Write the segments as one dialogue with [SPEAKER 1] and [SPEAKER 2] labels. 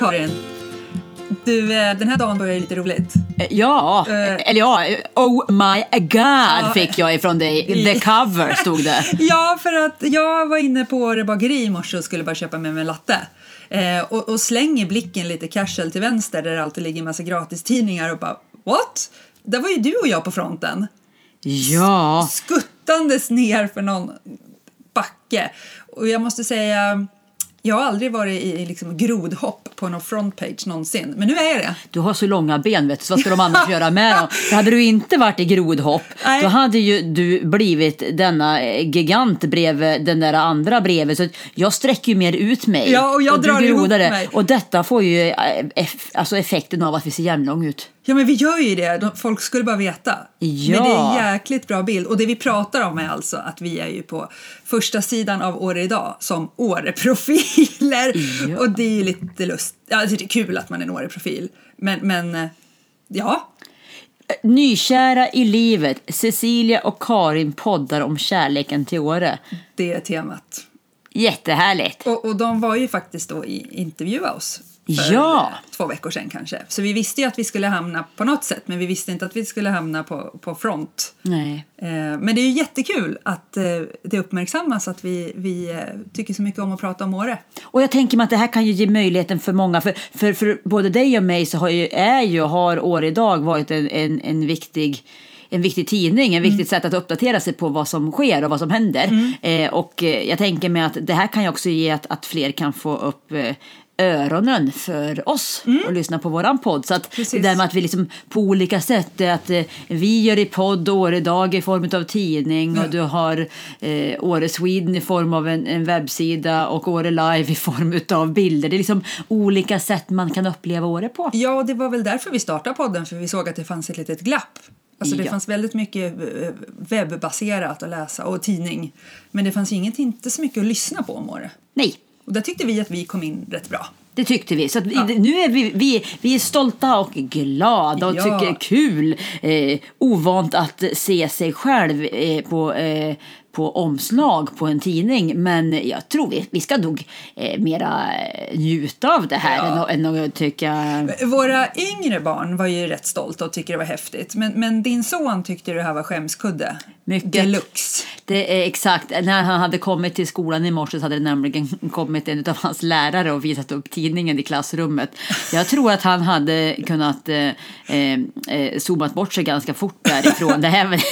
[SPEAKER 1] Hej Karin! Du, eh, den här dagen börjar ju lite roligt.
[SPEAKER 2] Eh, Ja,
[SPEAKER 1] Eh.
[SPEAKER 2] eller ja, oh my god fick jag ifrån dig. The cover stod det.
[SPEAKER 1] Ja, för att jag var inne på Åre bageri i morse och skulle bara köpa med mig en latte. Eh, och, och slänger blicken lite casual till vänster där det alltid ligger en massa gratistidningar och bara what? Där var ju du och jag på fronten.
[SPEAKER 2] Ja,
[SPEAKER 1] Skuttandes ner för någon backe. Och jag måste säga, jag har aldrig varit i liksom grodhopp på någon frontpage någonsin. Men nu är jag det.
[SPEAKER 2] du har så långa ben vet du, så vad ska de annars göra med dem? För hade du inte varit i grodhopp,
[SPEAKER 1] Nej.
[SPEAKER 2] då hade ju du blivit denna eh, gigant bredvid den där andra bredvid. Så jag sträcker ju mer ut mig.
[SPEAKER 1] Ja, och jag
[SPEAKER 2] du
[SPEAKER 1] drar ihop mig.
[SPEAKER 2] Och detta får ju eh, alltså effekten av att vi ser jämnlång ut.
[SPEAKER 1] Ja, men vi gör ju det. De- Folk skulle bara veta.
[SPEAKER 2] Ja.
[SPEAKER 1] Men det är en jäkligt bra bild. Och det vi pratar om är alltså att vi är ju på första sidan av Åre idag som Åre-profiler.
[SPEAKER 2] Ja.
[SPEAKER 1] Och det är ju lite lust. Ja, alltså det är kul att man är en Åre-profil. Men, men eh, ja.
[SPEAKER 2] Nykära i livet, Cecilia och Karin poddar om kärleken till Åre.
[SPEAKER 1] Det är temat.
[SPEAKER 2] Jättehärligt.
[SPEAKER 1] Och, och de var ju faktiskt då i intervjua oss. För
[SPEAKER 2] Ja.
[SPEAKER 1] två veckor sedan kanske. Så vi visste ju att vi skulle hamna på något sätt. Men vi visste inte att vi skulle hamna på, på front.
[SPEAKER 2] Nej.
[SPEAKER 1] Eh, Men det är ju jättekul att eh, det uppmärksammas att vi, vi eh, tycker så mycket om att prata om Åre.
[SPEAKER 2] Och jag tänker mig att det här kan ju ge möjligheten för många. För, för, för både dig och mig så har ju, är ju, har år idag varit en, en, en viktig en viktig tidning, en viktigt sätt att uppdatera sig på vad som sker och vad som händer. Eh, och jag tänker mig att det här kan ju också ge att, att fler kan få upp eh, öronen för oss och lyssna på våran podd. Så att
[SPEAKER 1] Precis.
[SPEAKER 2] det där med att vi liksom på olika sätt, att eh, vi gör i podd Åre idag i form av tidning och du har eh, Åre Sweden i form av en, en webbsida och Åre Live i form av bilder. Det är liksom olika sätt man kan uppleva Åre på.
[SPEAKER 1] Ja, och det var väl därför vi startade podden, för vi såg att det fanns ett litet glapp. Alltså det
[SPEAKER 2] Ja.
[SPEAKER 1] fanns väldigt mycket eh, webbaserat att läsa och tidning. Men det fanns inget, inte så mycket att lyssna på om Åre.
[SPEAKER 2] Nej,
[SPEAKER 1] Och där tyckte vi att vi kom in rätt bra.
[SPEAKER 2] det tyckte vi. Så vi, nu är vi, vi, vi är stolta och glada och
[SPEAKER 1] Ja.
[SPEAKER 2] tycker det är kul. Eh, ovant att se sig själv eh, på, eh, på omslag på en tidning. Men jag tror vi, vi ska nog eh, mera eh, njuta av det här
[SPEAKER 1] Ja.
[SPEAKER 2] än, än att tycka...
[SPEAKER 1] Våra yngre barn var ju rätt stolta och tycker det var häftigt. Men, men din son tyckte det här var skämskudde.
[SPEAKER 2] Mycket.
[SPEAKER 1] Deluxe.
[SPEAKER 2] Det är exakt. När han hade kommit till skolan i morse så hade det nämligen kommit en av hans lärare och visat upp tidningen i klassrummet. Jag tror att han hade kunnat eh, eh, eh, zoomat bort sig ganska fort därifrån. Det här,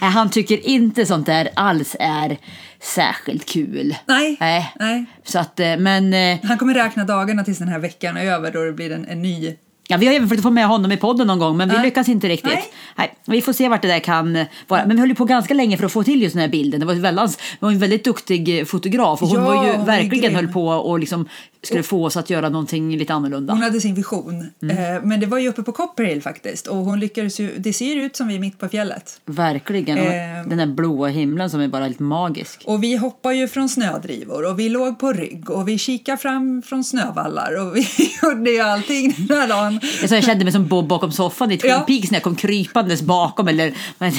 [SPEAKER 2] han tycker inte sånt där alls är särskilt kul.
[SPEAKER 1] Nej.
[SPEAKER 2] Nej.
[SPEAKER 1] Nej.
[SPEAKER 2] Så att, eh, men eh,
[SPEAKER 1] Han kommer räkna dagarna tills den här veckan är över då det blir en, en ny
[SPEAKER 2] Ja, vi har även försökt få med honom i podden någon gång, men vi lyckas inte riktigt.
[SPEAKER 1] Nej.
[SPEAKER 2] Nej. vi får se vart det där kan vara. Men vi höll ju på ganska länge för att få till just den här bilden. Det var, väldigt, det var en väldigt duktig fotograf och hon
[SPEAKER 1] Ja,
[SPEAKER 2] var ju verkligen höll på och liksom skulle få oss att göra någonting lite annorlunda.
[SPEAKER 1] Hon hade sin vision.
[SPEAKER 2] Mm.
[SPEAKER 1] Eh, men det var ju uppe på Copperhill faktiskt. Och hon lyckades ju, det ser ut som vi är mitt på fjället.
[SPEAKER 2] Verkligen.
[SPEAKER 1] Eh.
[SPEAKER 2] Den där blåa himlen som är bara helt magisk.
[SPEAKER 1] Och vi hoppar ju från snödrivor och vi låg på rygg och vi kikade fram från snövallar och vi gjorde ju allting den här dagen.
[SPEAKER 2] Jag, så jag kände mig som Bob bakom soffan i Twin
[SPEAKER 1] Ja.
[SPEAKER 2] Peaks när jag kom krypandes bakom. Eller,
[SPEAKER 1] Men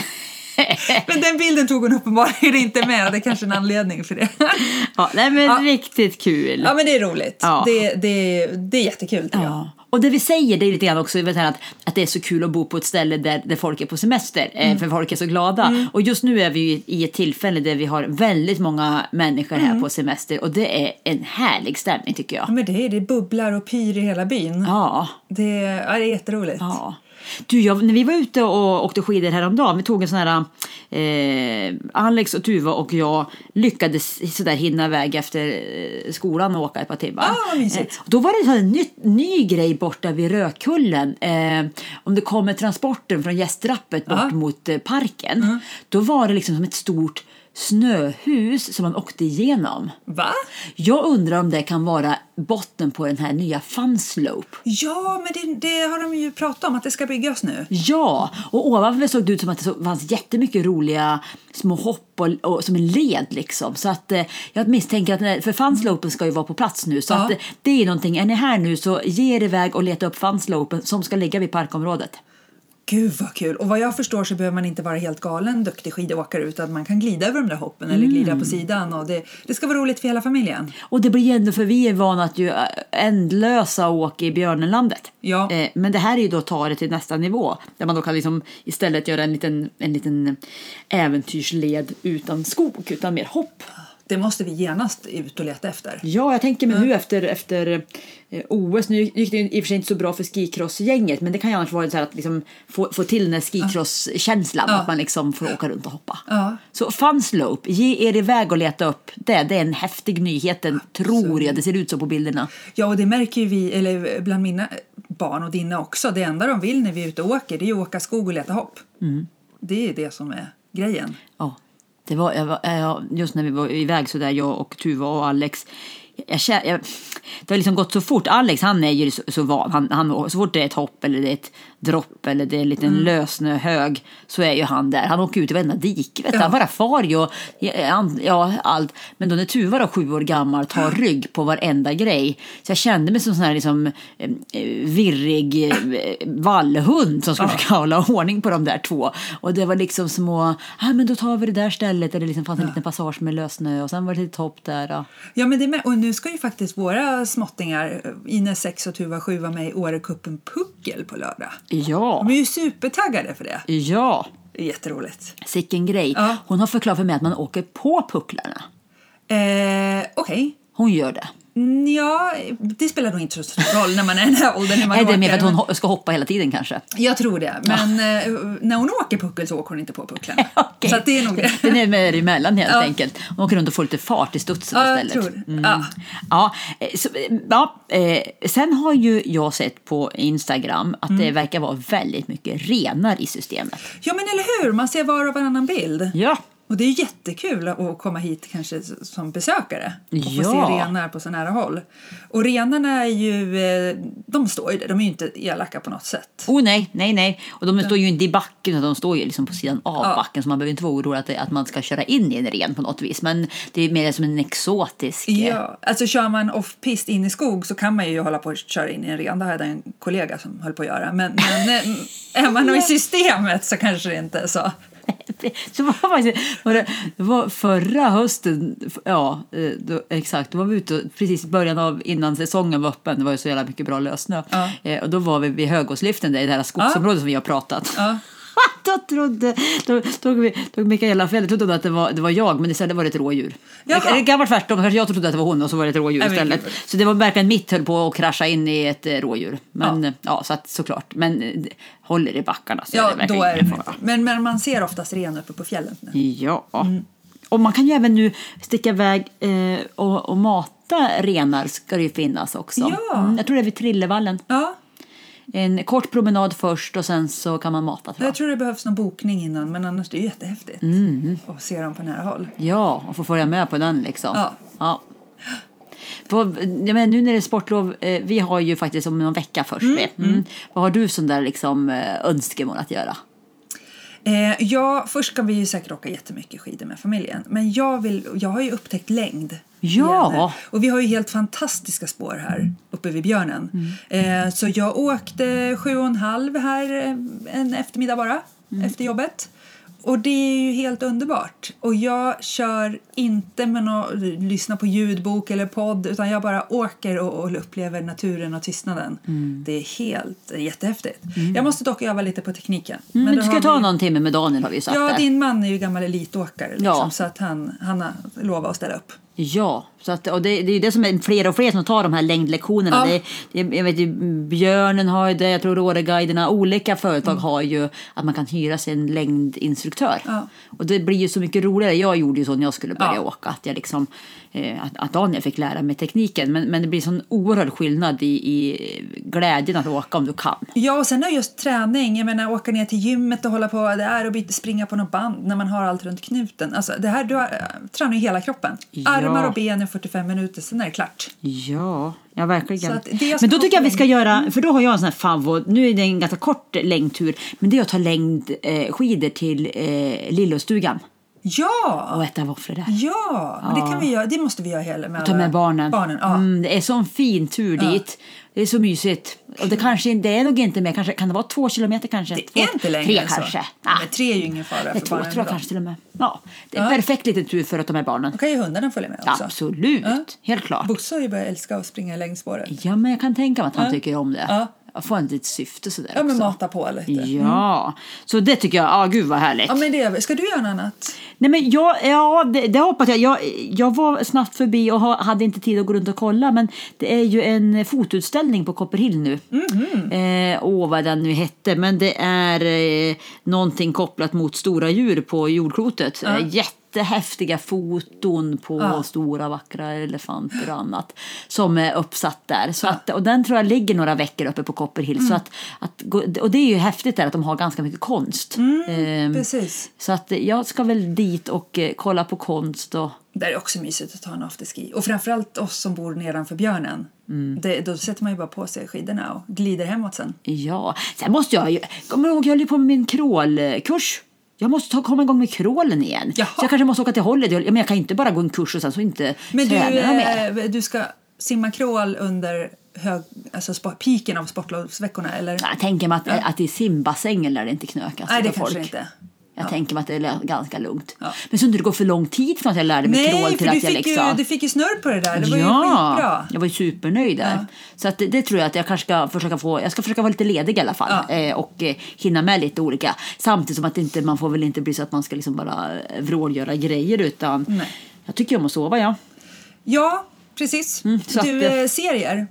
[SPEAKER 1] den bilden tog hon uppenbarligen inte med det är kanske en anledning för det.
[SPEAKER 2] ja, nej, men
[SPEAKER 1] Ja.
[SPEAKER 2] riktigt kul.
[SPEAKER 1] Ja men det är roligt.
[SPEAKER 2] Ja.
[SPEAKER 1] Det, det, det är jättekul jag.
[SPEAKER 2] Ja. Och det vi säger det är lite grann också att, att det är så kul att bo på ett ställe där, där folk är på semester,
[SPEAKER 1] Mm.
[SPEAKER 2] eh, för folk är så glada. Och just nu är vi i, ett tillfälle där vi har väldigt många människor här
[SPEAKER 1] Mm.
[SPEAKER 2] på semester och det är en härlig stämning tycker
[SPEAKER 1] Ja,
[SPEAKER 2] jag.
[SPEAKER 1] men det är det bubblar och pyr i hela byn.
[SPEAKER 2] Ja.
[SPEAKER 1] Det, ja, det är jätteroligt.
[SPEAKER 2] Ja. Du, jag, när vi var ute och åkte skidor häromdagen, vi tog en sån här, eh, Alex och Tuva och jag lyckades sådär hinna iväg efter eh, skolan och åka ett par timmar.
[SPEAKER 1] Ah.
[SPEAKER 2] Eh, då var det en ny, ny grej borta vid Rödkullen. Eh, om det kommer transporten från gästrappet bort
[SPEAKER 1] Ah.
[SPEAKER 2] mot eh, parken, då var det liksom som ett stort snöhus som man åkte igenom.
[SPEAKER 1] Va?
[SPEAKER 2] Jag undrar om det kan vara botten på den här nya Fun Slope.
[SPEAKER 1] Ja, men det, det har de ju pratat om att det ska byggas nu.
[SPEAKER 2] Ja, och ovanför såg det ut som att det fanns jättemycket roliga små hopp och, och som en led liksom. Så att eh, jag misstänker att, den här- för fanslopen ska ju vara på plats nu. Så
[SPEAKER 1] Ja.
[SPEAKER 2] att eh, det är någonting, är ni här nu så ge er iväg och leta upp fanslopen som ska ligga vid parkområdet.
[SPEAKER 1] Gud vad kul! Och vad jag förstår så behöver man inte vara helt galen duktig skidåkare utan man kan glida över de där hoppen eller glida på sidan och det, det ska vara roligt för hela familjen.
[SPEAKER 2] Och det blir ju ändå, för vi är vana att ju äh, ändlösa åk i björnenlandet.
[SPEAKER 1] Ja.
[SPEAKER 2] Eh, men det här är ju då att ta det till nästa nivå. Där man då kan liksom istället göra en liten, en liten äventyrsled utan skog, utan mer hopp.
[SPEAKER 1] Det måste vi genast ut och leta efter.
[SPEAKER 2] Ja, jag tänker mig nu efter, efter eh, OS, nu gick det i och för sig inte så bra för skicross-gänget, men det kan ju annars vara så att liksom få, få till den här skicross-känslan,
[SPEAKER 1] Ja.
[SPEAKER 2] att man liksom får åka runt och hoppa.
[SPEAKER 1] Ja.
[SPEAKER 2] Så Fun Slope, ge er iväg och leta upp det. Det är en häftig nyhet, den tror jag. Det ser ut så på bilderna.
[SPEAKER 1] Ja, och det märker vi, eller bland mina barn och dina också. Det enda de vill när vi är ute och åker det är att åka skog och leta hopp. Det är det som är grejen.
[SPEAKER 2] Ja, det var, jag var, eh, jag, just när vi var iväg så där, jag och Tuva och Alex. Jag, jag, det har liksom gått så fort. Alex han är ju så, så van. Han, han, så fort det är ett hopp eller det är ett dropp eller det är en liten lössnöhög så är ju han där. Han åker ut i varenda dike. Vet.
[SPEAKER 1] Ja.
[SPEAKER 2] Han bara far ju. Och, ja, ja, allt. Men då när Tuva då, sju år gammal tar rygg på varenda grej. Så jag kände mig som sån här liksom, eh, virrig eh, vallhund som skulle försöka hålla ordning på de där två. Och det var liksom små, ah, men då tar vi det där stället det liksom fanns en liten passage med lössnö och sen var det ett hopp där. Ja.
[SPEAKER 1] Ja, men det med, och nu ska ju faktiskt våra småttingar, Ines 6 och Tuva 7, vara med i Årecupen Puckel på lördag.
[SPEAKER 2] Ja,
[SPEAKER 1] De är ju supertaggade för det.
[SPEAKER 2] ja.
[SPEAKER 1] Det är jätteroligt.
[SPEAKER 2] Sicken grej.
[SPEAKER 1] Ja.
[SPEAKER 2] Hon har förklarat för mig att man åker på pucklarna.
[SPEAKER 1] Eh, Okej.
[SPEAKER 2] Hon gör det.
[SPEAKER 1] Ja, det spelar nog inte så stor roll när man är i den här åldern. När man
[SPEAKER 2] Är det mer för att hon ska hoppa hela tiden kanske?
[SPEAKER 1] Jag tror det. Men eh, när hon åker puckel så åker hon inte på puckeln.
[SPEAKER 2] Okej.
[SPEAKER 1] Så det är nog det.
[SPEAKER 2] Den är med emellan helt
[SPEAKER 1] Ja.
[SPEAKER 2] enkelt. Hon åker runt och får lite fart i studsen
[SPEAKER 1] Ja, jag
[SPEAKER 2] istället.
[SPEAKER 1] tror.
[SPEAKER 2] Mm.
[SPEAKER 1] Ja.
[SPEAKER 2] Ja, eh, så, eh, ja, sen har ju jag sett på Instagram att
[SPEAKER 1] Mm.
[SPEAKER 2] det verkar vara väldigt mycket renar i systemet.
[SPEAKER 1] Ja, men eller hur? Man ser var och varannan bild.
[SPEAKER 2] Ja,
[SPEAKER 1] Och det är jättekul att komma hit kanske som besökare och få
[SPEAKER 2] Ja.
[SPEAKER 1] se renar på så nära håll. Och renarna är ju, eh, de står ju där, de är ju inte elaka på något sätt.
[SPEAKER 2] oh nej, nej, nej. Och de står ju inte i backen utan de står ju liksom på sidan av
[SPEAKER 1] Ja.
[SPEAKER 2] backen så man behöver inte vara orolig att, att man ska köra in i en ren på något vis. Men det är mer som en exotisk...
[SPEAKER 1] Ja, alltså kör man off-pist in i skog så kan man ju hålla på att köra in i en ren. Det hade en kollega som höll på att göra. Men, men eh, är man i systemet så kanske det inte är så.
[SPEAKER 2] Så var faktiskt, var det, det var förra hösten, ja eh, då, exakt, då var vi ute precis i början av innan säsongen var öppen, det var ju så jävla mycket bra lössnö.
[SPEAKER 1] Ja.
[SPEAKER 2] Eh, och då var vi vid Högåsliften, där, i det här skogsområdet som vi har pratat.
[SPEAKER 1] Ja.
[SPEAKER 2] då trodde, då tog, tog Mikaela fel, trodde att det var, det var jag, men istället var det ett rådjur.
[SPEAKER 1] Jaha.
[SPEAKER 2] Det kan vara tvärtom, kanske jag trodde att det var hon och så var det ett rådjur
[SPEAKER 1] Nej,
[SPEAKER 2] istället.
[SPEAKER 1] gud.
[SPEAKER 2] Så det var verkligen mitt höll på att krascha in i ett eh, rådjur. Men
[SPEAKER 1] Ja.
[SPEAKER 2] ja, ja så att, såklart, men eh, håller i backarna så
[SPEAKER 1] Ja,
[SPEAKER 2] är det
[SPEAKER 1] då är det
[SPEAKER 2] fara.
[SPEAKER 1] Men, men man ser oftast ren uppe på fjällen nu.
[SPEAKER 2] Ja.
[SPEAKER 1] Mm.
[SPEAKER 2] Och man kan ju även nu sticka iväg eh, och, och mata renar ska det ju finnas också.
[SPEAKER 1] Ja.
[SPEAKER 2] Mm, jag tror det är vid Trillevallen.
[SPEAKER 1] Ja,
[SPEAKER 2] En kort promenad först och sen så kan man mata tror jag.
[SPEAKER 1] jag tror det behövs någon bokning innan men annars det är jättehäftigt
[SPEAKER 2] Mm.
[SPEAKER 1] att se dem på nära håll.
[SPEAKER 2] Ja, och få följa med på den liksom.
[SPEAKER 1] Ja.
[SPEAKER 2] ja. På, ja, men nu när det är sportlov, eh, vi har ju faktiskt om någon vecka först. Mm. Mm. Vad har du som där liksom eh, önskemål att göra?
[SPEAKER 1] Eh, ja, först ska vi ju säkert åka jättemycket skidor med familjen. Men jag, vill, jag har ju upptäckt längd.
[SPEAKER 2] Ja.
[SPEAKER 1] igen. Och vi har ju helt fantastiska spår här uppe vid Björnen. Eh, så jag åkte sju och en halv här eh, en eftermiddag bara, efter jobbet. Och det är ju helt underbart. Och jag kör inte med något, lyssna på ljudbok eller podd utan jag bara åker och, och upplever naturen och tystnaden. Det är helt jättehäftigt. Jag måste dock öva lite på tekniken.
[SPEAKER 2] Mm, men du ska ta
[SPEAKER 1] vi-
[SPEAKER 2] någon timme med Daniel har vi sagt
[SPEAKER 1] Ja,
[SPEAKER 2] där.
[SPEAKER 1] din man är ju gammal elitåkare liksom,
[SPEAKER 2] Ja.
[SPEAKER 1] så att han, han har lovat att ställa upp.
[SPEAKER 2] Ja, så att, och det, det är det som är fler och fler som tar de här längdlektionerna.
[SPEAKER 1] Ja.
[SPEAKER 2] Det, det, jag vet, Björnen har ju det, jag tror Åreguiderna, olika företag har ju att man kan hyra sig en längdinstruktör.
[SPEAKER 1] Mm. Ja.
[SPEAKER 2] Och det blir ju så mycket roligare. Jag gjorde ju så när jag skulle börja
[SPEAKER 1] Ja.
[SPEAKER 2] åka, att, jag liksom, att, att Daniel fick lära mig tekniken. Men, men det blir sån oerhörd skillnad i, i glädjen att åka om du kan.
[SPEAKER 1] Ja, och sen är just träning. Jag menar, åka ner till gymmet och hålla på där och byta, springa på något band när man har allt runt knuten. Alltså, det här, du har, äh, tränar ju hela kroppen.
[SPEAKER 2] Ja.
[SPEAKER 1] Armar och ben i 45 minuter, sen är det klart.
[SPEAKER 2] Ja, ja verkligen. Men då tycker jag vi ska göra, för då har jag en sån här favvo, nu är det en ganska kort längdtur, men det är att ta längdskidor eh, skidor till eh, Lillostugan
[SPEAKER 1] Ja!
[SPEAKER 2] och äta våfflor där.
[SPEAKER 1] Ja, men det kan vi göra. Det måste vi göra hela med
[SPEAKER 2] Ta
[SPEAKER 1] alla
[SPEAKER 2] med barnen.
[SPEAKER 1] barnen ja.
[SPEAKER 2] mm, det är sån fin tur dit. Det är så mysigt. Och det kanske det är nog inte mer, kanske kan det vara två kilometer kanske?
[SPEAKER 1] Det
[SPEAKER 2] två,
[SPEAKER 1] är inte längre
[SPEAKER 2] Tre
[SPEAKER 1] än så.
[SPEAKER 2] kanske.
[SPEAKER 1] Ja,
[SPEAKER 2] Ah,
[SPEAKER 1] men tre är ju ingen fara för
[SPEAKER 2] två
[SPEAKER 1] barnen.
[SPEAKER 2] tror jag kanske till och med. Ja, det är en
[SPEAKER 1] Ja.
[SPEAKER 2] perfekt liten tur för att ta med barnen.
[SPEAKER 1] Då kan ju hundarna följa med också.
[SPEAKER 2] Absolut,
[SPEAKER 1] Ja.
[SPEAKER 2] helt klart.
[SPEAKER 1] Bosse har ju börjat älska att springa längs spåret.
[SPEAKER 2] Ja, men jag kan tänka mig att han
[SPEAKER 1] Ja.
[SPEAKER 2] tycker om det.
[SPEAKER 1] Ja.
[SPEAKER 2] Jag får ett litet syfte sådär
[SPEAKER 1] Ja, men
[SPEAKER 2] också.
[SPEAKER 1] mata på lite.
[SPEAKER 2] Ja, så det tycker jag, ja gud vad härligt.
[SPEAKER 1] Ja, men det, ska du göra något annat?
[SPEAKER 2] Nej men jag, ja det, det hoppas jag. jag. Jag var snabbt förbi och ha- hade inte tid att gå runt och kolla men det är ju en fotoutställning på Copperhill nu.
[SPEAKER 1] Mhm.
[SPEAKER 2] Eh, åh vad den nu hette men det är eh, någonting kopplat mot stora djur på jordklotet. Eh, jättehäftiga foton på
[SPEAKER 1] Ja.
[SPEAKER 2] stora vackra elefanter och annat som är uppsatt där. Så att, och den tror jag ligger några veckor uppe på Copperhill.
[SPEAKER 1] Mm.
[SPEAKER 2] Så att, att, och det är ju häftigt där att de har ganska mycket konst.
[SPEAKER 1] Mm.
[SPEAKER 2] Ehm,
[SPEAKER 1] Precis.
[SPEAKER 2] så att jag ska väl dit och eh, kolla på konst och
[SPEAKER 1] Det är också mysigt att ta en afterski. Och framförallt oss som bor nedanför björnen.
[SPEAKER 2] Mm.
[SPEAKER 1] Det, då sätter man ju bara på sig skidorna och glider hemåt sen.
[SPEAKER 2] ja. Sen måste jag ju, kommer du ihåg jag höll ju på med min crawlkurs. Jag måste ta, komma igång med crawlen igen.
[SPEAKER 1] Jaha.
[SPEAKER 2] Så jag kanske måste åka till Holland. Jag, men jag kan inte bara gå en kurs och sen så inte
[SPEAKER 1] Men du,
[SPEAKER 2] träna mer.
[SPEAKER 1] eh, du ska simma crawl under hög, alltså spo- piken av sportlovsveckorna eller?
[SPEAKER 2] Jag tänker mig att, att i simbassängen lär det inte knökas
[SPEAKER 1] Nej, det kanske
[SPEAKER 2] folk.
[SPEAKER 1] inte.
[SPEAKER 2] Jag tänker mig att det är ganska lugnt.
[SPEAKER 1] Ja.
[SPEAKER 2] Men så inte det går för lång tid från att jag lärde mig crawl
[SPEAKER 1] Nej,
[SPEAKER 2] till
[SPEAKER 1] för
[SPEAKER 2] att jag
[SPEAKER 1] fick, ju,
[SPEAKER 2] liksom...
[SPEAKER 1] du fick ju snurr på det där. Det var ju
[SPEAKER 2] ja,
[SPEAKER 1] skitbra.
[SPEAKER 2] jag var ju supernöjd där.
[SPEAKER 1] Ja.
[SPEAKER 2] Så att det, det tror jag att jag kanske ska försöka få. Jag ska försöka vara lite ledig i alla fall
[SPEAKER 1] Ja.
[SPEAKER 2] eh, och eh, hinna med lite olika. Samtidigt som att inte, man får väl inte bli så att man ska liksom bara eh, vrålgöra grejer utan
[SPEAKER 1] Nej.
[SPEAKER 2] jag tycker om att sova ja.
[SPEAKER 1] Ja, precis.
[SPEAKER 2] Mm, så att
[SPEAKER 1] du,
[SPEAKER 2] det-
[SPEAKER 1] eh, serier.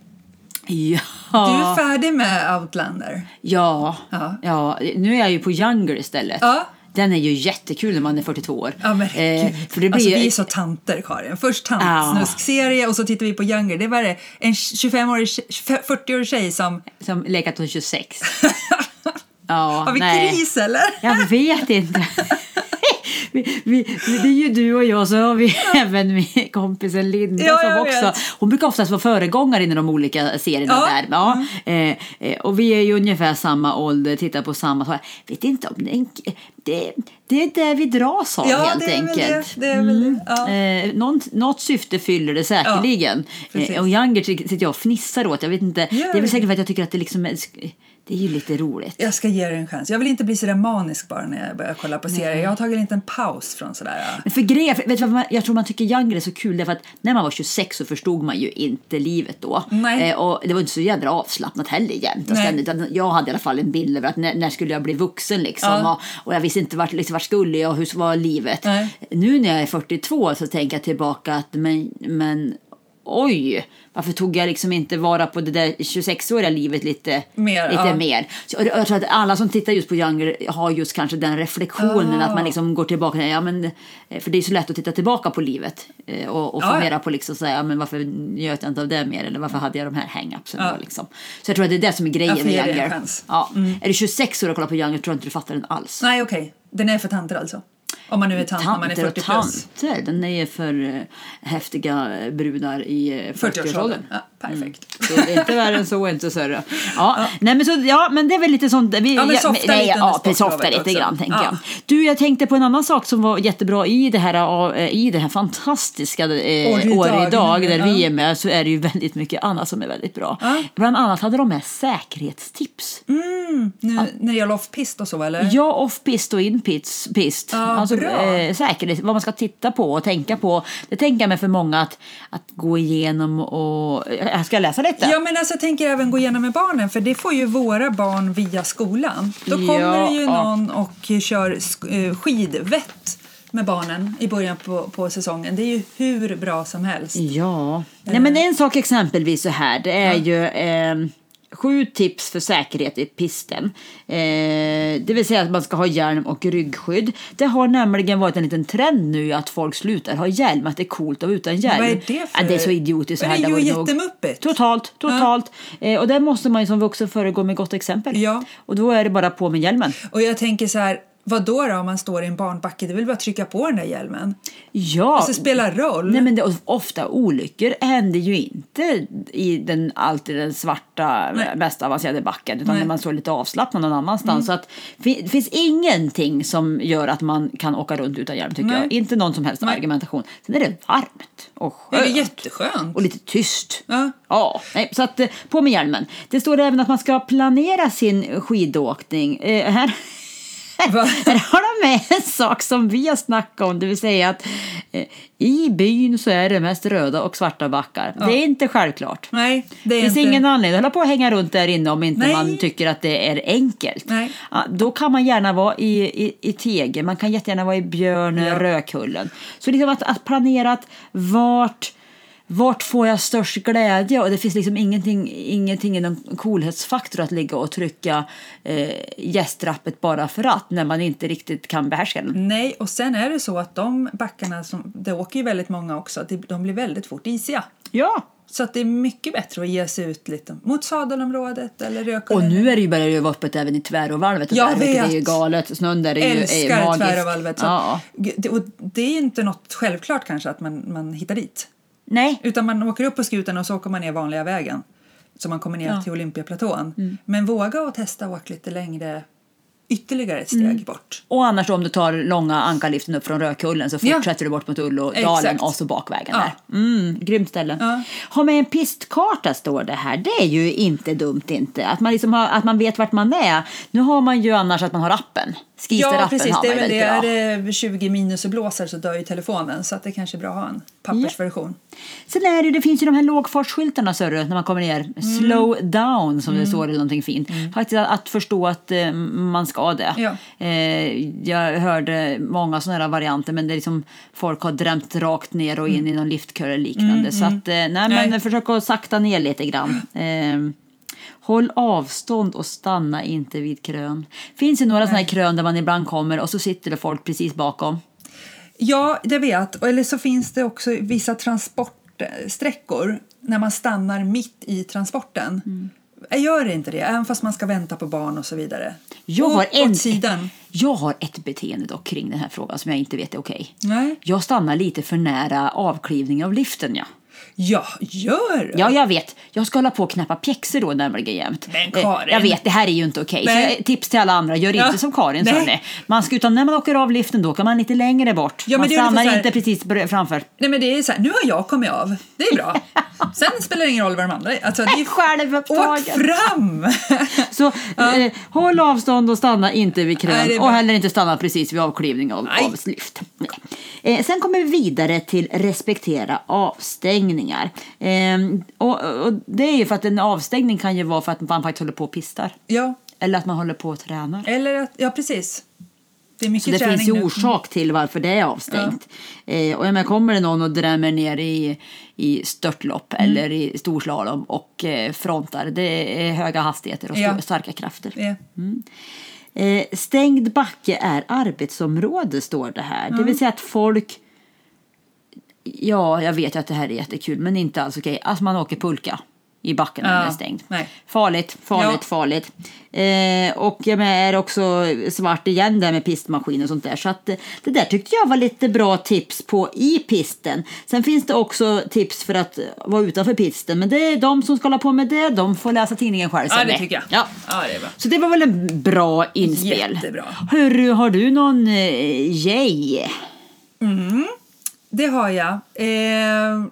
[SPEAKER 2] Ja.
[SPEAKER 1] Du är färdig med Outlander.
[SPEAKER 2] ja.
[SPEAKER 1] Ja.
[SPEAKER 2] ja. Nu är jag ju på Younger istället.
[SPEAKER 1] Ja.
[SPEAKER 2] Den är ju jättekul när man är 42 år.
[SPEAKER 1] Ja, men
[SPEAKER 2] eh, för det blir
[SPEAKER 1] alltså,
[SPEAKER 2] ju-
[SPEAKER 1] vi är så tanter, Karin. Först
[SPEAKER 2] Ja.
[SPEAKER 1] tantsnuskserie och så tittar vi på Younger. Det var en 25-årig, 40-årig tjej som...
[SPEAKER 2] Som lekat hos 26. ja,
[SPEAKER 1] Har vi
[SPEAKER 2] nej.
[SPEAKER 1] kris eller?
[SPEAKER 2] Jag vet inte. Vi, vi, det är ju du och jag, så har vi även min kompisen Linda
[SPEAKER 1] Ja,
[SPEAKER 2] som också...
[SPEAKER 1] vet.
[SPEAKER 2] Hon brukar oftast vara föregångare i de olika serierna
[SPEAKER 1] Ja.
[SPEAKER 2] där. Ja, eh, eh, och vi är ju ungefär samma ålder, tittar på samma... Jag vet inte om det, det, det är det vi dras av
[SPEAKER 1] Ja,
[SPEAKER 2] helt enkelt.
[SPEAKER 1] det. Det. Ja.
[SPEAKER 2] Eh, något, något syfte fyller det säkerligen.
[SPEAKER 1] precis.
[SPEAKER 2] eh, och Younger sitter jag och fnissar åt. Jag vet inte, det är väl säkert för att jag tycker att det liksom är, det är ju lite roligt.
[SPEAKER 1] Jag ska ge det en chans. Jag vill inte bli så där manisk bara när jag börjar kolla på serier. Jag har tagit en liten paus från sådär.
[SPEAKER 2] Men för grejer, för, vet du vad man, jag tror man tycker Younger är så kul därför att när man var 26 så förstod man ju inte livet då.
[SPEAKER 1] Nej.
[SPEAKER 2] Eh, och det var inte så jädra avslappnat heller jämt. och
[SPEAKER 1] Nej.
[SPEAKER 2] ständigt. Utan Jag hade i alla fall en bild över att när, när skulle jag bli vuxen liksom.
[SPEAKER 1] Ja.
[SPEAKER 2] Och, och jag visste inte vart, liksom, vart skulle jag och hur var livet.
[SPEAKER 1] Nej.
[SPEAKER 2] Nu när jag är 42 så tänker jag tillbaka att men, men oj, varför tog jag liksom inte vara på det där 26-åriga livet lite
[SPEAKER 1] Mer,
[SPEAKER 2] Lite
[SPEAKER 1] ja.
[SPEAKER 2] mer. Så, jag tror att alla som tittar just på Younger har just kanske den reflektionen
[SPEAKER 1] Ah.
[SPEAKER 2] att man liksom går tillbaka. Ja, men, eh, för det är så lätt att titta tillbaka på livet eh, och, och
[SPEAKER 1] Ja, ja.
[SPEAKER 2] fundera på liksom, så här, ja, men varför njöt jag inte av det mer eller varför hade jag de här hang-upsen
[SPEAKER 1] Ja.
[SPEAKER 2] liksom. Så jag tror att det är det som är grejen med Younger.
[SPEAKER 1] chans. Mm.
[SPEAKER 2] Ja. Är du 26 år och kollar på Younger tror jag inte du fattar den alls.
[SPEAKER 1] Nej, okej. Den är för tanter alltså? Om man nu är tant när man är
[SPEAKER 2] Tanter och
[SPEAKER 1] 40 plus.
[SPEAKER 2] tanter, den är ju för eh, häftiga brudar i eh,
[SPEAKER 1] 40-årsåldern.
[SPEAKER 2] 40-årsåldern.
[SPEAKER 1] Ja, perfekt.
[SPEAKER 2] Så det är inte värre än så, inte större. Ja, Nej, men, så, ja, men det är väl lite sånt. Vi,
[SPEAKER 1] Ja, men softa
[SPEAKER 2] nej,
[SPEAKER 1] lite
[SPEAKER 2] ja, precis, softa lite grann, tänker
[SPEAKER 1] Ja.
[SPEAKER 2] jag. Du, jag tänkte på en annan sak som var jättebra i det här, eh, i det här fantastiska eh,
[SPEAKER 1] År
[SPEAKER 2] År
[SPEAKER 1] idag,
[SPEAKER 2] idag, där
[SPEAKER 1] ja.
[SPEAKER 2] vi är med, så är det ju väldigt mycket annat som är väldigt bra.
[SPEAKER 1] Ja.
[SPEAKER 2] Bland annat hade de med säkerhetstips.
[SPEAKER 1] Mm, nu, När det gäller off-pist och så eller?
[SPEAKER 2] Ja, off-pist och in-pist. pist.
[SPEAKER 1] Ja,
[SPEAKER 2] alltså. Eh, säkerhet, vad man ska titta på och tänka på. Det tänker jag mig för många att, att gå igenom och... Jag ska läsa lite.
[SPEAKER 1] Ja, men alltså, jag tänker även gå igenom med barnen, för det får ju våra barn via skolan. Då kommer
[SPEAKER 2] Ja,
[SPEAKER 1] det ju
[SPEAKER 2] ja.
[SPEAKER 1] någon och kör eh, skidvett med barnen i början på, på säsongen. Det är ju hur bra som helst.
[SPEAKER 2] Ja, Nej, men en sak exempelvis så här, det är ju eh, sju tips för säkerhet i pisten. Eh, det vill säga att man ska ha hjälm och ryggskydd. Det har nämligen varit en liten trend nu att folk slutar ha hjälm, att det är coolt att vara utan hjälm.
[SPEAKER 1] Vad är det för-
[SPEAKER 2] Ja, det är så idiotiskt.
[SPEAKER 1] Men det är ju jättemuppigt.
[SPEAKER 2] Totalt, totalt. Eh, och där måste man ju som vuxen föregå med gott exempel.
[SPEAKER 1] Ja.
[SPEAKER 2] Och då är det bara på med hjälmen.
[SPEAKER 1] Och jag tänker så här, vad då, då om man står i en barnbacke? Det väl bara trycka på den där hjälmen?
[SPEAKER 2] Ja.
[SPEAKER 1] Alltså spelar roll.
[SPEAKER 2] Nej, men det, ofta olyckor händer ju inte i den, alltid den svarta,
[SPEAKER 1] Nej.
[SPEAKER 2] mest avancerade backen utan
[SPEAKER 1] Nej.
[SPEAKER 2] när man står lite avslappnad någon annanstans. Så att, det finns ingenting som gör att man kan åka runt utan hjälm tycker
[SPEAKER 1] Nej.
[SPEAKER 2] jag. Inte någon som helst argumentation. Sen är det varmt och
[SPEAKER 1] det är
[SPEAKER 2] skönt.
[SPEAKER 1] jätteskönt.
[SPEAKER 2] Och lite tyst.
[SPEAKER 1] Ja.
[SPEAKER 2] Ja, nej, så att eh, på med hjälmen. Det står även att man ska planera sin skidåkning. Eh, här? här har de med en sak som vi har snackat om, det vill säga att eh, i byn så är det mest röda och svarta backar. Det är inte självklart.
[SPEAKER 1] Nej, det
[SPEAKER 2] Det
[SPEAKER 1] är
[SPEAKER 2] finns
[SPEAKER 1] inte...
[SPEAKER 2] ingen anledning att hålla på och hänga runt där inne om inte
[SPEAKER 1] Nej.
[SPEAKER 2] man tycker att det är enkelt.
[SPEAKER 1] Nej.
[SPEAKER 2] Ja, då kan man gärna vara i, i, i Tegel, man kan jättegärna vara i Björn,
[SPEAKER 1] Ja.
[SPEAKER 2] Rökullen. Så liksom att, att planera att vart, vart får jag störst glädje? Och det finns liksom ingenting, ingenting i någon coolhetsfaktor att ligga och trycka eh, gästrappet bara för att, när man inte riktigt kan behärska den.
[SPEAKER 1] Nej, och sen är det så att de backarna, som, det åker ju väldigt många också, det- de blir väldigt fort isiga.
[SPEAKER 2] Ja,
[SPEAKER 1] Så att det är mycket bättre att ge sig ut lite mot sadelområdet eller
[SPEAKER 2] och
[SPEAKER 1] Rökullen.
[SPEAKER 2] nu är det ju börjar det vara öppet även i tvärovalvet. Och
[SPEAKER 1] Jag
[SPEAKER 2] där, vilket är
[SPEAKER 1] vet.
[SPEAKER 2] ju galet. Snön där är ju är
[SPEAKER 1] älskar
[SPEAKER 2] magisk.
[SPEAKER 1] tvärovalvet. Så
[SPEAKER 2] Ja.
[SPEAKER 1] det, och det är inte något självklart kanske att man, man hittar dit.
[SPEAKER 2] Nej,
[SPEAKER 1] Utan man åker upp på skutan och så åker man ner vanliga vägen. Så man kommer ner
[SPEAKER 2] Ja.
[SPEAKER 1] till Olympiaplatån.
[SPEAKER 2] Mm.
[SPEAKER 1] Men våga och testa att åka lite längre, ytterligare ett steg
[SPEAKER 2] Mm.
[SPEAKER 1] bort.
[SPEAKER 2] Och annars om du tar långa ankarliften upp från Rökullen så
[SPEAKER 1] Ja.
[SPEAKER 2] fortsätter du bort mot Ullådalen och så bakvägen
[SPEAKER 1] Ja.
[SPEAKER 2] där. Mm, grymt ställe.
[SPEAKER 1] Ja.
[SPEAKER 2] Ha med en pistkarta står det här. Det är ju inte dumt inte. Att man, liksom har, att man vet vart man är. Nu har man ju annars att man har appen.
[SPEAKER 1] Ja, precis. Det väl det. Är
[SPEAKER 2] bra.
[SPEAKER 1] det 20 minus och blåser så dör ju telefonen. Så att det kanske är bra att ha en pappersversion.
[SPEAKER 2] Sen är det, det finns ju de här lågfartsskyltarna så när man kommer ner.
[SPEAKER 1] Mm.
[SPEAKER 2] Slow down som det står eller någonting fint. Faktiskt att, att förstå att eh, man ska det.
[SPEAKER 1] Ja.
[SPEAKER 2] Eh, jag hörde många sådana här varianter men det är liksom folk har drämt rakt ner och in i någon liftkör eller liknande. Så att, eh, nej, men
[SPEAKER 1] Mm, Nej.
[SPEAKER 2] försök att sakta ner lite grann. Håll avstånd och stanna inte vid krön. Finns det några sådana här krön där man ibland kommer och så sitter det folk precis bakom?
[SPEAKER 1] Ja, det vet Eller så finns det också vissa transportsträckor när man stannar mitt i transporten.
[SPEAKER 2] Mm.
[SPEAKER 1] Jag gör inte det, även fast man ska vänta på barn och så vidare.
[SPEAKER 2] Jag har, en,
[SPEAKER 1] sidan.
[SPEAKER 2] jag har ett beteende dock kring den här frågan som jag inte vet är okej.
[SPEAKER 1] Nej.
[SPEAKER 2] Jag stannar lite för nära avklivningen av liften. Ja.
[SPEAKER 1] Ja, gör det.
[SPEAKER 2] ja, jag vet. Jag ska hålla på och knäppa pjäxor då nämligen jämt.
[SPEAKER 1] Men Karin.
[SPEAKER 2] Jag vet, det här är ju inte okej. Jag- tips till alla andra, gör
[SPEAKER 1] Ja.
[SPEAKER 2] inte som Karin sa. Man ska, utan när man åker av liften då kan man lite längre bort.
[SPEAKER 1] Ja,
[SPEAKER 2] man stannar
[SPEAKER 1] här-
[SPEAKER 2] inte precis framför.
[SPEAKER 1] Nej men det är så här, nu har jag kommit av. Det är bra. Sen spelar det ingen roll vad de andra. Alltså, det är Åk
[SPEAKER 2] Självupptagen.
[SPEAKER 1] fram!
[SPEAKER 2] Så eh, håll avstånd och stanna inte vid krön
[SPEAKER 1] Nej,
[SPEAKER 2] och heller inte stanna precis vid avklivning av,
[SPEAKER 1] Nej.
[SPEAKER 2] av. Nej. Eh, sen kommer vi vidare till respektera avstängningar. Eh, och, och det är ju för att en avstängning kan ju vara för att man faktiskt håller på och pistar.
[SPEAKER 1] ja,
[SPEAKER 2] Eller att man håller på och tränar.
[SPEAKER 1] eller att, ja precis. Det är
[SPEAKER 2] Så
[SPEAKER 1] mycket
[SPEAKER 2] det
[SPEAKER 1] träning
[SPEAKER 2] finns ju
[SPEAKER 1] nu.
[SPEAKER 2] orsak till varför det är avstängt. Eh, och jag menar, kommer det någon och drämmer ner i, i störtlopp
[SPEAKER 1] Mm.
[SPEAKER 2] eller i storslalom och eh, frontar, det är höga hastigheter och
[SPEAKER 1] Ja.
[SPEAKER 2] starka krafter.
[SPEAKER 1] Ja.
[SPEAKER 2] Eh, stängd backe är arbetsområde, står det här. Det vill säga att folk... Ja, jag vet ju att det här är jättekul, men inte alls okej. Alltså man åker pulka i backen när
[SPEAKER 1] Ja,
[SPEAKER 2] den är stängd.
[SPEAKER 1] nej.
[SPEAKER 2] Farligt, farligt,
[SPEAKER 1] Ja.
[SPEAKER 2] farligt. Eh, och jag är också svart igen där med pistmaskin och sånt där. Så att eh, det där tyckte jag var lite bra tips på i pisten. Sen finns det också tips för att vara utanför pisten. Men det är de som ska hålla på med det, de får läsa tidningen själv.
[SPEAKER 1] Ja, det tycker jag.
[SPEAKER 2] Ja.
[SPEAKER 1] Ja, det är bra.
[SPEAKER 2] Så det var väl en bra inspel.
[SPEAKER 1] Jättebra.
[SPEAKER 2] Hörru, har du någon eh, yay?
[SPEAKER 1] Det har jag. Eh,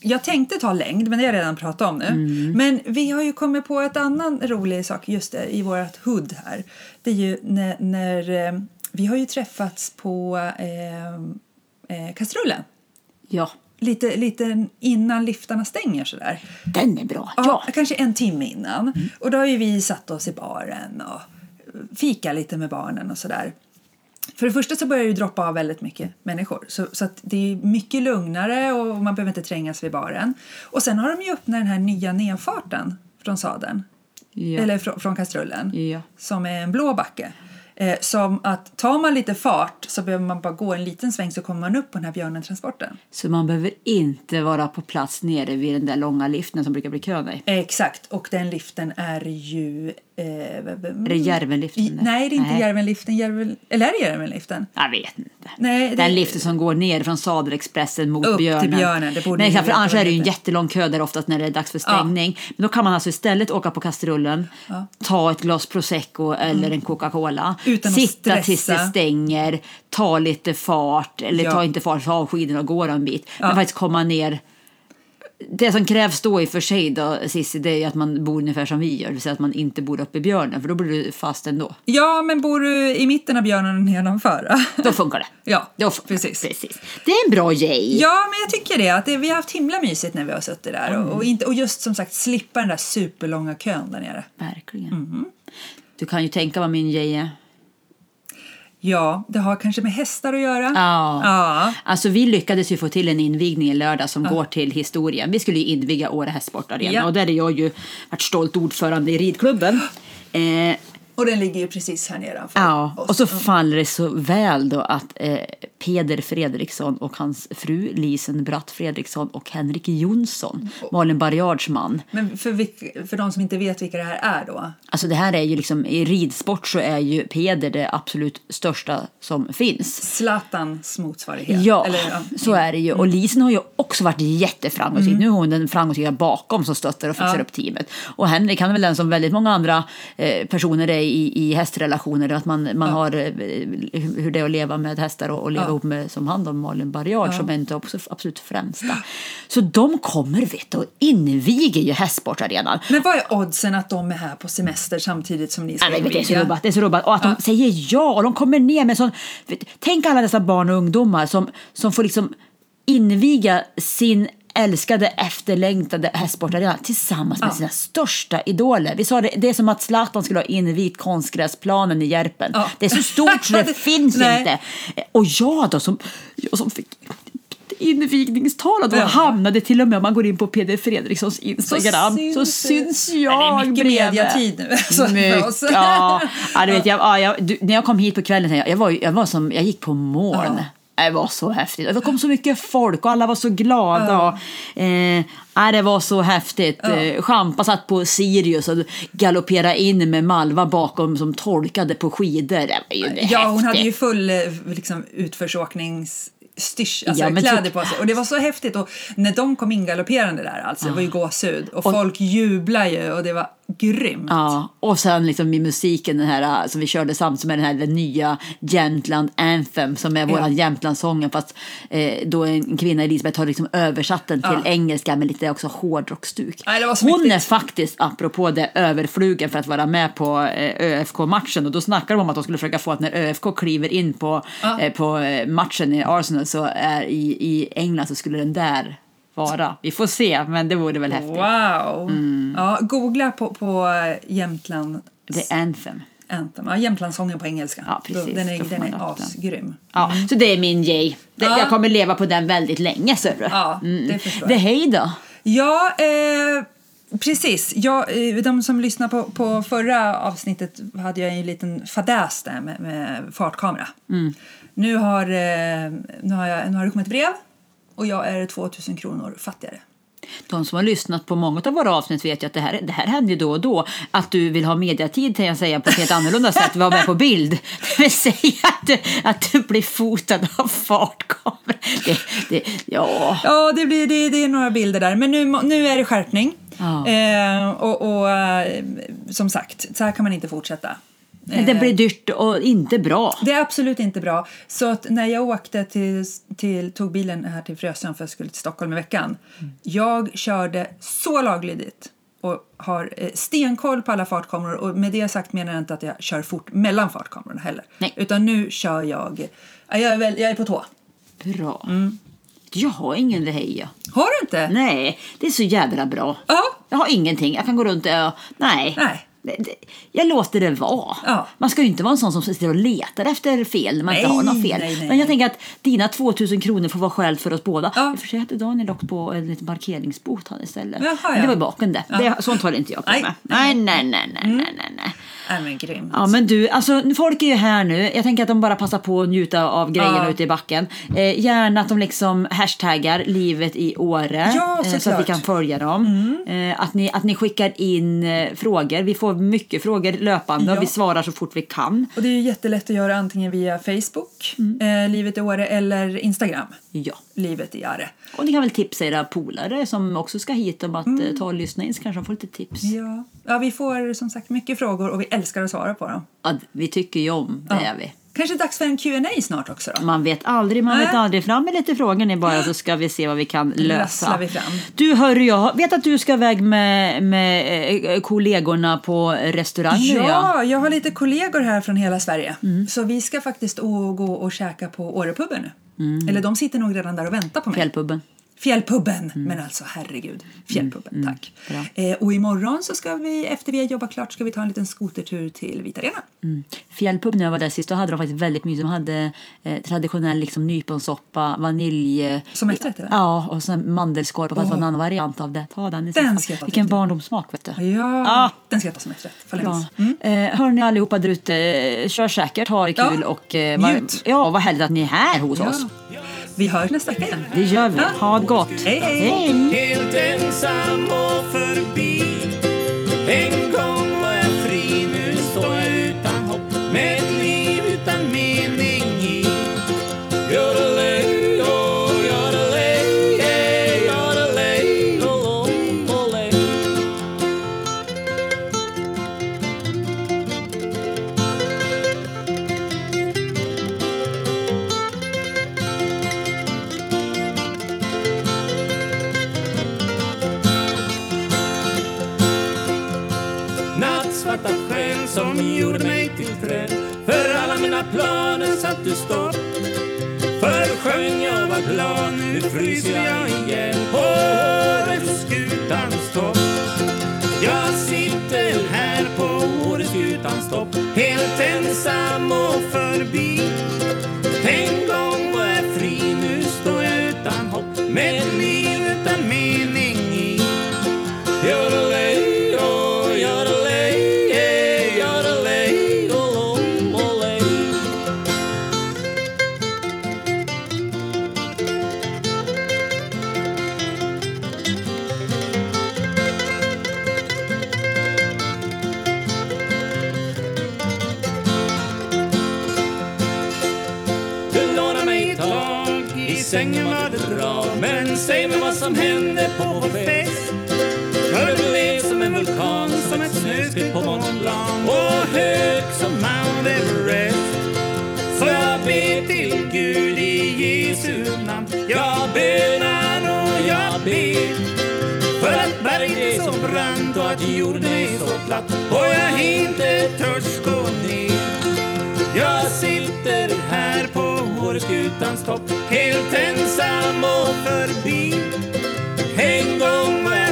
[SPEAKER 1] jag tänkte ta längd, men det har jag redan pratat om nu.
[SPEAKER 2] Mm.
[SPEAKER 1] Men vi har ju kommit på ett annan rolig sak just det, i vårt hood här. Det är ju när, när eh, vi har ju träffats på eh, eh, kastrullen.
[SPEAKER 2] Ja,
[SPEAKER 1] Lite, lite innan liftarna stänger sådär.
[SPEAKER 2] den är bra.
[SPEAKER 1] Ja,
[SPEAKER 2] Ja.
[SPEAKER 1] kanske en timme innan. Och då har vi satt oss i baren och fika lite med barnen och sådär. För det första så börjar det droppa av väldigt mycket människor. Så, så att det är mycket lugnare och man behöver inte trängas vid baren. Och sen har de ju öppnat den här nya nedfarten från sadeln.
[SPEAKER 2] Ja.
[SPEAKER 1] Eller från, från kastrullen.
[SPEAKER 2] Ja.
[SPEAKER 1] Som är en blå backe. Eh, som att tar man lite fart så behöver man bara gå en liten sväng så kommer man upp på den här björnentransporten.
[SPEAKER 2] Så man behöver inte vara på plats nere vid den där långa liften som brukar bli kö.
[SPEAKER 1] Eh, exakt, och den liften är ju... Eh,
[SPEAKER 2] Är det Järvenliften?
[SPEAKER 1] I, nej, det är inte
[SPEAKER 2] Nej.
[SPEAKER 1] Järvenliften. Järven, eller är det Järvenliften?
[SPEAKER 2] Jag vet inte.
[SPEAKER 1] Nej, det-
[SPEAKER 2] Den liften som går ner från Sadelexpressen mot
[SPEAKER 1] Upp till
[SPEAKER 2] Björnen.
[SPEAKER 1] Björnen, det borde
[SPEAKER 2] Nej, för annars är det ju en jättelång kö där oftast när det är dags för stängning. Men då kan man alltså istället åka på kastrullen, ta ett glas prosecco eller en Coca-Cola,
[SPEAKER 1] Mm. Utan
[SPEAKER 2] sitta tills det stänger, ta lite fart, eller
[SPEAKER 1] Ja.
[SPEAKER 2] ta inte fart, ta av skidorna och gå en bit.
[SPEAKER 1] Ja.
[SPEAKER 2] Men faktiskt komma ner det som krävs då i och för sig då, Cissi, det är att man bor ungefär som vi gör, det vill säga att man inte bor uppe i björnen, för då blir du fast ändå.
[SPEAKER 1] Ja, men bor du i mitten av björnen nedanför?
[SPEAKER 2] Då funkar det.
[SPEAKER 1] ja,
[SPEAKER 2] Då funkar
[SPEAKER 1] precis.
[SPEAKER 2] det. Precis. Det är en bra grej.
[SPEAKER 1] Ja, men jag tycker det. Att det, vi har haft himla mysigt när vi har suttit där. Och, och, inte, och just som sagt slippa den där superlånga kön där nere.
[SPEAKER 2] Verkligen.
[SPEAKER 1] Mhm.
[SPEAKER 2] Du kan ju tänka vad min grej är.
[SPEAKER 1] Ja, det har kanske med hästar att göra.
[SPEAKER 2] Ja.
[SPEAKER 1] Ja.
[SPEAKER 2] Alltså vi lyckades ju få till en invigning i lördag som går till historien. Vi skulle ju inviga Åre Hästsportarena
[SPEAKER 1] Ja.
[SPEAKER 2] och där är jag ju varit stolt ordförande i ridklubben. Eh,
[SPEAKER 1] Och den ligger ju precis här nedanför
[SPEAKER 2] Ja,
[SPEAKER 1] oss.
[SPEAKER 2] och så faller det så väl då att eh, Peder Fredriksson och hans fru Lisen Bratt Fredriksson och Henrik Jonsson, Malin Barriards man.
[SPEAKER 1] Men för, vilk- för de som inte vet vilka det här är då?
[SPEAKER 2] Alltså det här är ju liksom, i ridsport så är ju Peder det absolut största som finns.
[SPEAKER 1] Zlatans motsvarighet.
[SPEAKER 2] Ja,
[SPEAKER 1] Eller, ja. Mm.
[SPEAKER 2] så är det ju. Och Lisen har ju också varit jätteframgångsrik. Nu är hon den framgångsrika bakom som stöttar och fixar
[SPEAKER 1] Ja.
[SPEAKER 2] upp teamet. Och Henrik han är väl den som väldigt många andra eh, personer är i, i hästrelationer. Att man, man har eh, hur det är att leva med hästar och, och leva
[SPEAKER 1] Ja.
[SPEAKER 2] ihop med som han då, Malin Barriard som är en av absolut främsta. Så de kommer vet du, och inviger ju hästsportarenan.
[SPEAKER 1] Men vad är oddsen att de är här på semester samtidigt som ni ska
[SPEAKER 2] Ja, men det är så
[SPEAKER 1] inviga?
[SPEAKER 2] rubbat. Det är så rubbat. Och att de säger ja och de kommer ner med sån... Tänk alla dessa barn och ungdomar som, som får liksom inviga sin älskade efterlängtade hästsportarena tillsammans med
[SPEAKER 1] Ja.
[SPEAKER 2] sina största idoler. Vi sa det, det är som att Zlatan skulle ha invigt konstgräsplanen i Järpen.
[SPEAKER 1] Ja.
[SPEAKER 2] Det är så stort så det finns
[SPEAKER 1] nej.
[SPEAKER 2] inte. Och jag då som, jag som fick invigningstalet och
[SPEAKER 1] Ja.
[SPEAKER 2] hamnade till och med om man går in på Peder Fredrikssons Instagram så syns,
[SPEAKER 1] det.
[SPEAKER 2] jag
[SPEAKER 1] Ja, det är mycket
[SPEAKER 2] bredvid.
[SPEAKER 1] mediatid nu, alltså.
[SPEAKER 2] Mycket, ja. ja, du vet, jag, ja, jag, du, när jag kom hit på kvällen, jag, jag, var, jag var som, jag gick på moln. Det var så häftigt. Det kom så mycket folk och alla var så glada. Och, eh, ja, det var så häftigt. Eh, Champa satt på Sirius och galopperade in med Malva bakom som tolkade på skidor. Det var ju
[SPEAKER 1] Ja, hon hade
[SPEAKER 2] häftigt.
[SPEAKER 1] ju full eh, liksom, utförsåknings styrs, alltså
[SPEAKER 2] Ja,
[SPEAKER 1] kläder
[SPEAKER 2] typ-
[SPEAKER 1] på sig. Och det var så häftigt. Och när de kom ingalopperande där, alltså, det var ju gåshud. Och, folk jublade ju och det var grymt.
[SPEAKER 2] Ja, och sen liksom i musiken den här äh, som vi körde samt som är den här den nya Jämtland Anthem som är
[SPEAKER 1] Ja.
[SPEAKER 2] våran Jämtlandssången fast eh, då en kvinna Elisabeth har liksom översatt den till
[SPEAKER 1] Ja.
[SPEAKER 2] engelska med lite också hårdrockstuk.
[SPEAKER 1] Så
[SPEAKER 2] Hon
[SPEAKER 1] mäktigt.
[SPEAKER 2] är faktiskt, apropå det, överflugen för att vara med på eh, ÖFK-matchen och då snackar de om att de skulle försöka få att när ÖFK kliver in på,
[SPEAKER 1] Ja.
[SPEAKER 2] eh, på eh, matchen i Arsenal så är i, i England så skulle den där vara. Vi får se, men det vore väl häftigt.
[SPEAKER 1] Wow!
[SPEAKER 2] Mm.
[SPEAKER 1] Ja, googla på, på Jämtland
[SPEAKER 2] The Anthem.
[SPEAKER 1] Anthem. Ja, Jämtlandssången på engelska.
[SPEAKER 2] Ja, precis.
[SPEAKER 1] Den är, den är asgrym.
[SPEAKER 2] Ja, så det är min. Det,
[SPEAKER 1] Ja.
[SPEAKER 2] Jag kommer leva på den väldigt länge, ser du.
[SPEAKER 1] Ja, det förstår jag.
[SPEAKER 2] hej då.
[SPEAKER 1] Ja, eh, precis. Jag, eh, de som lyssnade på, på förra avsnittet hade jag en liten fadäs där med, med fartkamera.
[SPEAKER 2] Mm.
[SPEAKER 1] Nu, har, eh, nu, har jag, nu har det kommit brev och jag är 2000 kronor fattigare.
[SPEAKER 2] De som har lyssnat på många av våra avsnitt vet ju att det här, det här händer ju då och då. Att du vill ha mediatid, kan jag säga, på ett helt annorlunda sätt. Vara med på bild. Det vill säga att du, att du blir fotad av fartkamera. Det, det, ja.
[SPEAKER 1] Ja, det, blir, det, det är några bilder där. Men nu, nu är det skärpning.
[SPEAKER 2] Ja.
[SPEAKER 1] Eh, och och eh, som sagt, så här kan man inte fortsätta.
[SPEAKER 2] Det blir dyrt och inte bra.
[SPEAKER 1] Det är absolut inte bra. Så när jag åkte till, till, tog bilen här till Frösön för jag skulle till Stockholm i veckan. Jag körde så laglydigt och har eh, stenkoll på alla fartkameror och med det sagt menar jag inte att jag kör fort mellan fartkamerorna heller.
[SPEAKER 2] Nej.
[SPEAKER 1] Utan nu kör jag, ja, jag är, väl, jag är på tå.
[SPEAKER 2] Bra.
[SPEAKER 1] Mm.
[SPEAKER 2] Jag har ingen leheja.
[SPEAKER 1] Har du inte?
[SPEAKER 2] Nej, det är så jädra bra.
[SPEAKER 1] Ja.
[SPEAKER 2] Jag har ingenting. Jag kan gå runt och... Nej.
[SPEAKER 1] Nej.
[SPEAKER 2] Jag låter det vara.
[SPEAKER 1] Ja.
[SPEAKER 2] Man ska ju inte vara en sån som sitter och letar efter fel när man inte
[SPEAKER 1] Nej,
[SPEAKER 2] har något fel.
[SPEAKER 1] nej, nej,
[SPEAKER 2] Men jag tänker att dina 2000 kronor får vara skäl för oss båda.
[SPEAKER 1] Ja.
[SPEAKER 2] I och för sig hade Daniel åkt på en liten parkeringsbot han istället.
[SPEAKER 1] Jaha,
[SPEAKER 2] Men det
[SPEAKER 1] ja.
[SPEAKER 2] var ju bakom det.
[SPEAKER 1] Ja.
[SPEAKER 2] det. Sånt håller inte jag på med. Nej, nej, nej, nej, nej, nej, Nej
[SPEAKER 1] men grymt.
[SPEAKER 2] Ja men du, alltså folk är ju här nu. Jag tänker att de bara passar på att njuta av grejerna
[SPEAKER 1] Ja.
[SPEAKER 2] ute i backen. Eh, gärna att de liksom hashtaggar livet i Åre.
[SPEAKER 1] Ja,
[SPEAKER 2] eh, så att vi.
[SPEAKER 1] Mm.
[SPEAKER 2] kan följa dem. Eh, att, ni, att ni skickar in eh, frågor. Vi får mycket frågor löpande och
[SPEAKER 1] Ja.
[SPEAKER 2] vi svarar så fort vi kan.
[SPEAKER 1] Och det är ju jättelätt att göra antingen via Facebook, eh, Livet i Åre, eller Instagram,
[SPEAKER 2] Ja.
[SPEAKER 1] Livet i Åre.
[SPEAKER 2] Och ni kan väl tipsa era polare som också ska hit om att eh, ta och lyssna in så kanske de får lite tips.
[SPEAKER 1] Ja. ja, vi får som sagt mycket frågor och vi älskar att svara på dem.
[SPEAKER 2] Ja, vi tycker ju om, det
[SPEAKER 1] Ja.
[SPEAKER 2] är vi.
[SPEAKER 1] Kanske dags för en Q&A snart också då?
[SPEAKER 2] Man vet aldrig, man vet
[SPEAKER 1] Nej.
[SPEAKER 2] aldrig. Fram med lite frågor ni bara så ska vi se vad vi kan lösa.
[SPEAKER 1] Vi.
[SPEAKER 2] Du hör jag vet att du ska iväg med, med eh, kollegorna på restaurang
[SPEAKER 1] Ja, jag har lite kollegor här från hela Sverige.
[SPEAKER 2] Mm.
[SPEAKER 1] Så vi ska faktiskt gå och käka på Årepuben nu. Eller de sitter nog redan där och väntar på mig.
[SPEAKER 2] Fjällpubben.
[SPEAKER 1] Fjällpubben! Men alltså herregud, Fjällpubben, tack.
[SPEAKER 2] Mm. bra.
[SPEAKER 1] Eh, och imorgon så ska vi, efter vi har jobbat klart, ska vi ta en liten skotertur till Vita Arenan.
[SPEAKER 2] Mm. Fjällpub när jag var där sist, då hade de faktiskt väldigt mysigt. De hade eh, traditionell liksom, nyponsoppa, vanilj...
[SPEAKER 1] Som efterrätt eller?
[SPEAKER 2] Ja, och sen mandelskorv fast
[SPEAKER 1] Åh.
[SPEAKER 2] en annan variant av det. Ta den
[SPEAKER 1] Den ska jag ta
[SPEAKER 2] Vilken barndomssmak vet du.
[SPEAKER 1] Ja,
[SPEAKER 2] Ah.
[SPEAKER 1] den ska jag ta som efterrätt.
[SPEAKER 2] Ja.
[SPEAKER 1] ens. Mm.
[SPEAKER 2] Eh, hör ni allihopa där ute, eh, kör säkert, ha det
[SPEAKER 1] Ja,
[SPEAKER 2] kul och eh,
[SPEAKER 1] njut.
[SPEAKER 2] ja, vad härligt att ni är här hos
[SPEAKER 1] Ja.
[SPEAKER 2] oss.
[SPEAKER 1] Vi hörs nästa vecka.
[SPEAKER 2] Det gör vi. Ha det gott.
[SPEAKER 1] Hej, hej.
[SPEAKER 2] hej.
[SPEAKER 3] Inte stopp Förr sjöng jag var glad, nu fryser jag ihjäl På Åreskutans topp. Jag sitter här på Åreskutans topp. Helt ensam och förbi. Sängen var det bra Men säg mig vad som hände på vår fest. För det blev som en vulkan, som ett snöskred på Mont Blanc. Och hög som Mount Everest. Så jag ber till Gud i Jesu namn. Jag bönar och jag ber. För att berget är så brant och att jorden är så platt. Och jag inte törs gå ner. Jag sitter här på Åreskutans topp Helt ensam och förbi. En gång var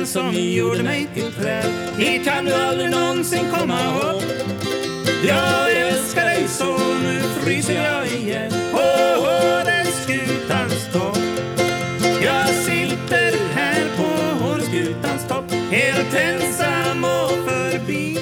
[SPEAKER 3] själ som gjorde mig till träd. Hit kan du aldrig någonsin komma upp. Jag älskar dig så, nu fryser jag igen På Åreskutans topp. Jag sitter här på Åreskutans topp Helt ensam och förbi.